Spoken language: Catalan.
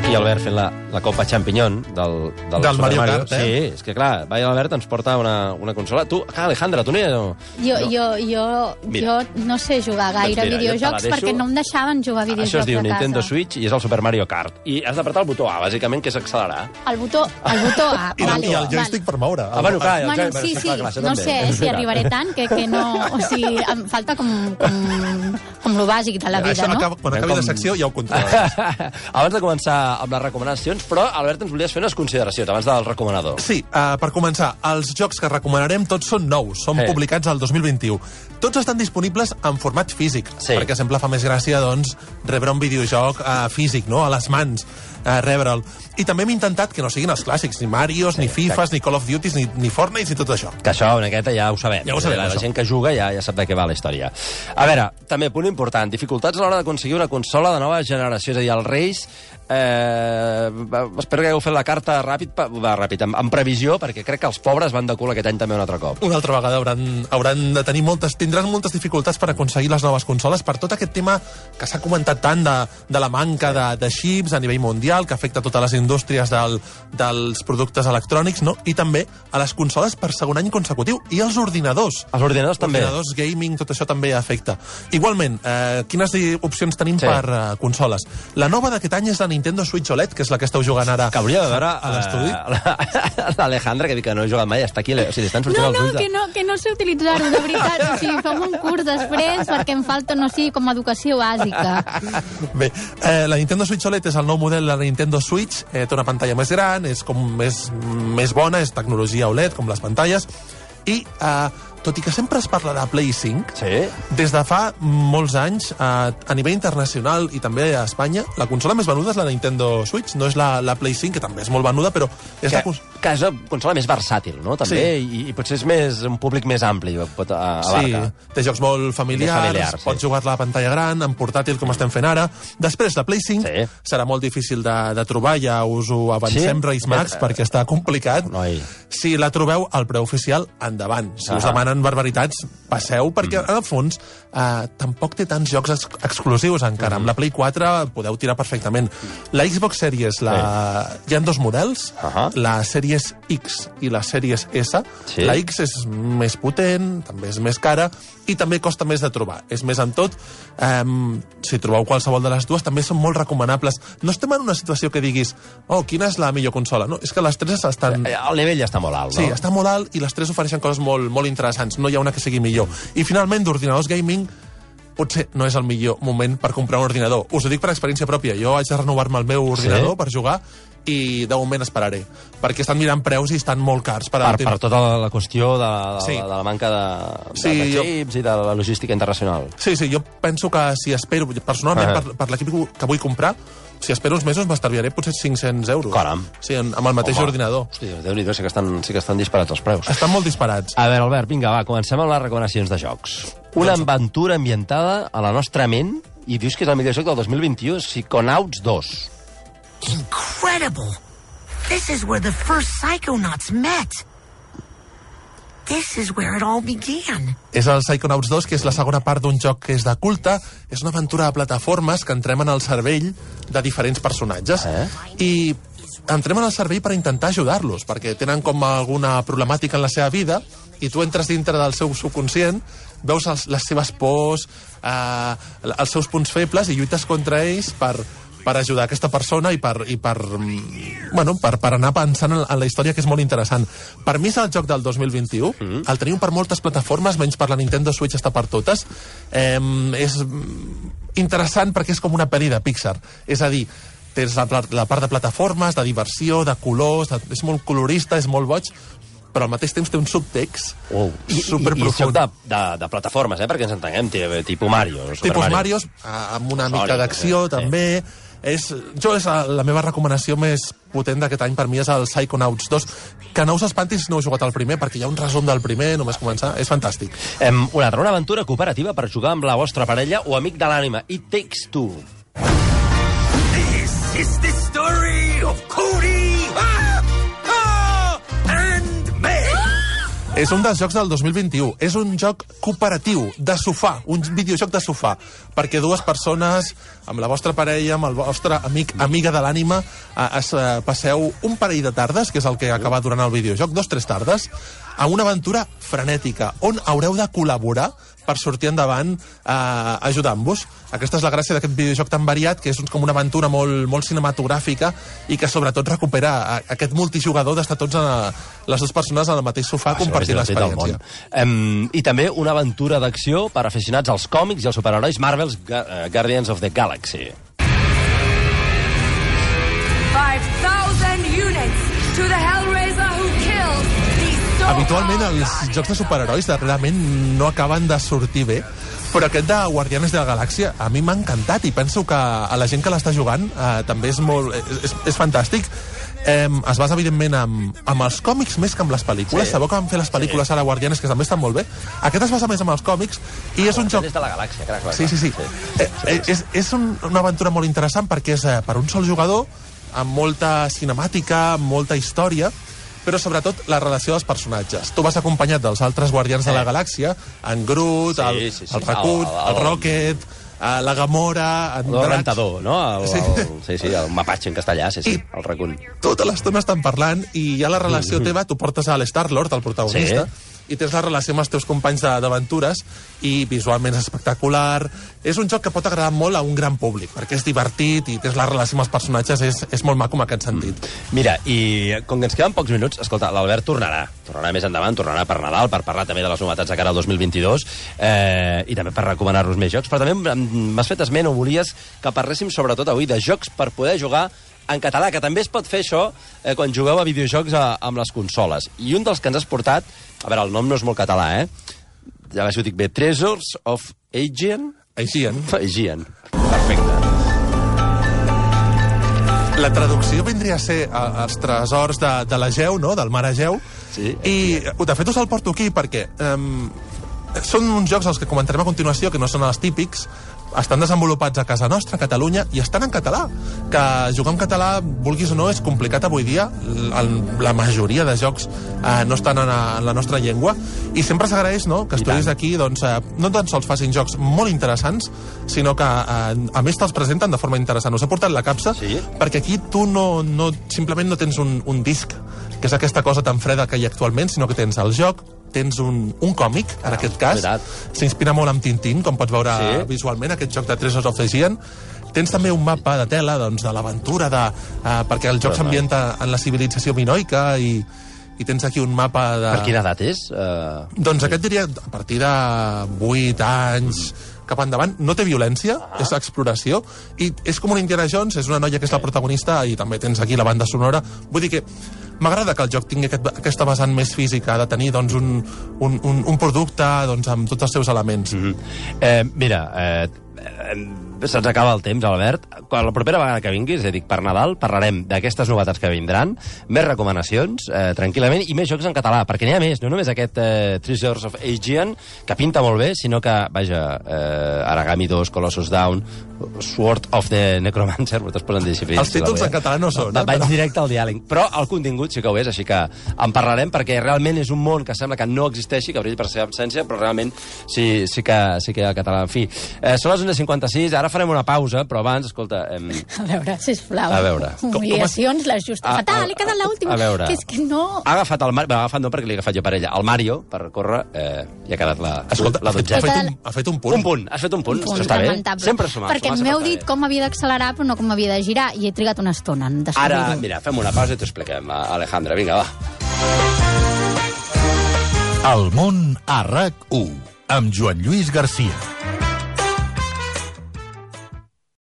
aquí Albert fent la, la Copa Champiñón del, del, Del Super Mario Kart, eh? Sí, és que clar, va l'Albert ens porta una, una consola. Tu, ah, Alejandra, tu no... Jo, jo, jo, Mira. jo no sé jugar gaire Doncs a mira, jo videojocs deixo. perquè no em deixaven jugar a videojocs Això es diu. Nintendo Switch i és el Super Mario Kart. I has d'apretar el botó A, bàsicament, que és accelerar. El botó, el botó A. I, vale, I el joystick per moure. Ah, bueno, clar, el Bueno, joc- sí, sí, clar, no també. sé si arribaré tant, que, que no... O sigui, em falta com, com, com lo bàsic de la vida, Això no? acaba, quan acabi com- la secció ja ho controlaràs. abans de començar amb les recomanacions, però, Albert, ens volies fer unes consideracions abans del recomanador. Sí, uh, per començar, els jocs que recomanarem tots són nous, són Eh. publicats al 2021. Tots estan disponibles en format físic, Sí. perquè sempre fa més gràcia doncs, rebre un videojoc uh, físic, no? a les mans, uh, rebre'l. I també hem intentat que no siguin els clàssics, ni Marios, Sí, ni Fifas, exacte. ni Call of Duty, ni, ni Fortnite, ni tot això. Que això, una miqueta, ja ho sabem. Ja ho sabem, la, la gent que juga ja, ja sap de què va la història. A veure, també, punt important, dificultats a l'hora d'aconseguir una consola de nova generació. És a dir, els Reis... Eh, espero que hagueu fet la carta ràpid, va, ràpid amb, amb previsió, perquè crec que els pobres van de cul aquest any també un altre cop. Una altra vegada hauran, hauran de tenir moltes, tindran moltes dificultats per aconseguir les noves consoles per tot aquest tema que s'ha comentat tant de, de la manca de, de xips a nivell mundial, que afecta totes les indústries del, dels productes electrònics, no? i també a les consoles per segon any consecutiu, i als ordinadors. Els ordinadors també. Ordinadors, gaming, tot això també afecta. Igualment, eh, quines opcions tenim Sí. per eh, consoles? La nova d'aquest any és la Nintendo Switch OLED, que és la que esteu jugant ara Que hauria de veure a l'estudi. eh, l'Alejandra, que diu que no ha jugat mai, està aquí, o sigui, li estan sortint No, els no, ulls. de- que no, que no sé utilitzar-ho, de veritat. O sigui, fem un curs després perquè em falta, no sé, com a educació bàsica. Bé, eh, la Nintendo Switch OLED és el nou model de la Nintendo Switch, eh, té una pantalla més gran, és com més, més bona, és tecnologia OLED, com les pantalles, i eh, tot i que sempre es parla de Play 5, Sí? des de fa molts anys, eh, a nivell internacional i també a Espanya, la consola més venuda és la Nintendo Switch, no és la, la Play 5, que també és molt venuda, però és Que, la cons- que és una consola més versàtil, no? També, i, i potser és més un públic més ampli, pot a, Sí, abarcar. té jocs molt familiars, Més familiars, sí. pots jugar-la a la pantalla gran, en portàtil, com estem fent ara. Després, la Play 5 Sí. serà molt difícil de, de trobar, ja us ho avancem, Sí? Reis Max, Eh, perquè està complicat. Noi. Si la trobeu al preu oficial, endavant. Si us Ah. Demanen barbaritats, passeu, perquè, Mm. en el fons, eh, tampoc té tants jocs ex exclusius encara. Mm. Amb la Play 4 podeu tirar perfectament. La Xbox Series, la... hi ha dos models, Ahà. la Series X i la Series S. Sí. La X és més potent, també és més cara i també costa més de trobar. És més en tot, um, si trobeu qualsevol de les dues, també són molt recomanables. No estem en una situació que diguis oh, quina és la millor consola? No, és que les tres estan... Eh, El nivell ja està molt alt, no? Sí, està molt alt i les tres ofereixen coses molt, molt interessants. No hi ha una que sigui millor. I finalment, d'ordinadors gaming, potser no és el millor moment per comprar un ordinador. Us ho dic per experiència pròpia. Jo haig de renovar-me el meu ordinador per jugar i de moment esperaré, perquè estan mirant preus i estan molt cars. Per, Per, per tota la, qüestió de, de, Sí. de la manca de, de, Sí, de jo- xips i de la logística internacional. Sí, sí, jo penso que si espero, personalment, Ah. per, per l'equip que vull comprar, si espero uns mesos m'estalviaré potser 500 euros. Caram. Sí, amb el mateix Home. ordinador. Hosti, Déu-n'hi-do, sí, que estan, sí que estan disparats els preus. Estan molt disparats. A veure, Albert, vinga, va, comencem amb les recomanacions de jocs. Una Doncs- aventura ambientada a la nostra ment i dius que és el millor joc del 2021, Psychonauts 2. Incredible! This is where the first Psychonauts met. This is where it all began. És el Psychonauts 2, que és la segona part d'un joc que és de culte. És una aventura de plataformes que entrem en el cervell de diferents personatges. Eh? I entrem en el cervell per intentar ajudar-los, perquè tenen com alguna problemàtica en la seva vida i tu entres dintre del seu subconscient, veus els, les seves pors, eh, els seus punts febles i lluites contra ells per, per ajudar aquesta persona i per, i per, mm, bueno, per, per anar pensant en, en la història, que és molt interessant. Per mi és el joc del 2021, mm. el tenim per moltes plataformes, menys per la Nintendo Switch està per totes. Eh, és interessant perquè és com una pel·li de Pixar. És a dir, tens la, la part de plataformes, de diversió, de colors, de, és molt colorista, és molt boig, però al mateix temps té un subtext Oh. I, i, i superprofund. de, de, de plataformes, eh, perquè ens entenguem, ti- tipus Mario. Super tipus Mario. Eh, amb una mica Sòlid, d'acció, sí. també. És, jo és la, meva recomanació més potent d'aquest any per mi és el Psychonauts 2, que no us espantis si no heu jugat al primer, perquè hi ha un resum del primer, només començar, és fantàstic. Em, una altra, una aventura cooperativa per jugar amb la vostra parella o amic de l'ànima. It Takes Two. This is the story of Cody És un dels jocs del 2021. És un joc cooperatiu, de sofà, un videojoc de sofà, perquè dues persones, amb la vostra parella, amb el vostre amic, amiga de l'ànima, eh, es eh, passeu un parell de tardes, que és el que acaba durant el videojoc, dos, tres tardes, a una aventura frenètica, on haureu de col·laborar per sortir endavant eh, ajudant-vos. Aquesta és la gràcia d'aquest videojoc tan variat, que és com una aventura molt, molt cinematogràfica i que sobretot recupera a- aquest multijugador d'estar tots a, les dues persones al mateix sofà Això compartint l'experiència. Um, I també una aventura d'acció per aficionats als còmics i als superherois Marvel's Ga uh, Guardians of the Galaxy. 5,000 units to the Hellraiser Habitualment els jocs de superherois darrerament no acaben de sortir bé, però aquest de Guardianes de la Galàxia a mi m'ha encantat i penso que a la gent que l'està jugant eh, també és, molt, és, és, fantàstic. Eh, es basa, evidentment, amb, amb els còmics més que amb les pel·lícules. Sí. Sí. Sabeu que van fer les pel·lícules ara Guardianes, que també estan molt bé. Aquest es basa més amb els còmics i és un joc... De la galàxia, clar, clar. Sí, sí, sí. Eh, eh, és, és un, una aventura molt interessant perquè és eh, per un sol jugador, amb molta cinemàtica, amb molta història, però sobretot la relació dels personatges. Tu vas acompanyat dels altres guardians de la galàxia, en Groot, Sí, el, sí, sí. el Racut, El- el, el- Rocket, eh, la Gamora, en El Drax... rentador, no? El, Sí. el, sí, sí, el mapatge en castellà, sí, sí, I- el racun. tota l'estona estan parlant i ha la relació teva, tu portes a l'Star-Lord, el protagonista, Sí. I tens la relació amb els teus companys d'aventures i visualment és espectacular. És un joc que pot agradar molt a un gran públic, perquè és divertit i tens la relació amb els personatges, és, és molt maco en aquest sentit. Mira, i com que ens queden pocs minuts, escolta, l'Albert tornarà. Tornarà més endavant, tornarà per Nadal, per parlar també de les novetats de cara al 2022 eh, i també per recomanar-nos més jocs. Però també m'has fet esment o volies que parléssim sobretot avui de jocs per poder jugar en català, que també es pot fer això eh, quan jugueu a videojocs a, amb les consoles. I un dels que ens has portat, a veure, el nom no és molt català, eh? Ja veure si ho dic bé. Treasures of Aegean? En... Aegean. Perfecte. La traducció vindria a ser els tresors de, de l'Egeu, no?, del mar Egeu. Sí. I, de fet, us el porto aquí perquè um, són uns jocs els que comentarem a continuació, que no són els típics, estan desenvolupats a casa nostra, a Catalunya, i estan en català. Que jugar en català, vulguis o no, és complicat avui dia. La majoria de jocs eh, no estan en, en la nostra llengua. I sempre s'agraeix no, que estudis aquí doncs, eh, no tan sols facin jocs molt interessants, sinó que eh, a més te'ls presenten de forma interessant. Us he portat la capsa Sí? perquè aquí tu no, no, simplement no tens un, un disc, que és aquesta cosa tan freda que hi ha actualment, sinó que tens el joc, tens un, un còmic, en aquest cas. S'inspira molt en Tintín, com pots veure Sí. visualment, aquest joc de Treasures of the Aegean. Tens també un mapa de tela doncs, de l'aventura, de, uh, perquè el joc s'ambienta en la civilització minoica i, i tens aquí un mapa de... Per quina edat és? Uh, Doncs aquest diria a partir de 8 anys cap endavant. No té violència, Ah. és exploració, i és com un Indiana Jones, és una noia que és la protagonista, i també tens aquí la banda sonora. Vull dir que m'agrada que el joc tingui aquest, aquesta vessant més física, de tenir doncs, un, un, un, un producte doncs, amb tots els seus elements. Mm -hmm. Eh, mira, eh, se'ns acaba el temps, Albert. Quan la propera vegada que vinguis, a dir, per Nadal, parlarem d'aquestes novetats que vindran, més recomanacions, eh, tranquil·lament, i més jocs en català, perquè n'hi ha més, no només aquest eh, Treasures of Aegean, que pinta molt bé, sinó que, vaja, eh, Aragami 2, Colossus Down, Sword of the Necromancer, vosaltres posen disciplines. Els títols en català no són, Va, eh, vaig però- directe al diàleg. Però el contingut sí que ho és, així que en parlarem, perquè realment és un món que sembla que no existeixi, que brilli per la seva absència, però realment sí, sí, que, sí que hi ha català. En fi, eh, són les 11.56, ara farem una pausa, però abans, escolta... Eh, A veure, sisplau. A veure. Com- com Humiliacions, les justes. A- Fatal, a- he quedat l'última. a veure. Que és que no... ha agafat el Mario, ha agafat no perquè l'he agafat jo per ella, el Mario, per córrer, eh, i ha quedat la, Escolta, la ha fet, ha, un, ha fet un punt. Un punt, has fet un punt, Un punt està bé. Sempre sumar, Perquè m'heu dit com havia d'accelerar, però no com havia de girar, i he trigat una estona en. Ara, mira, fem una pausa i t'ho expliquem, Alejandra, vinga, va. El món a RAC1 amb Joan Lluís Garcia.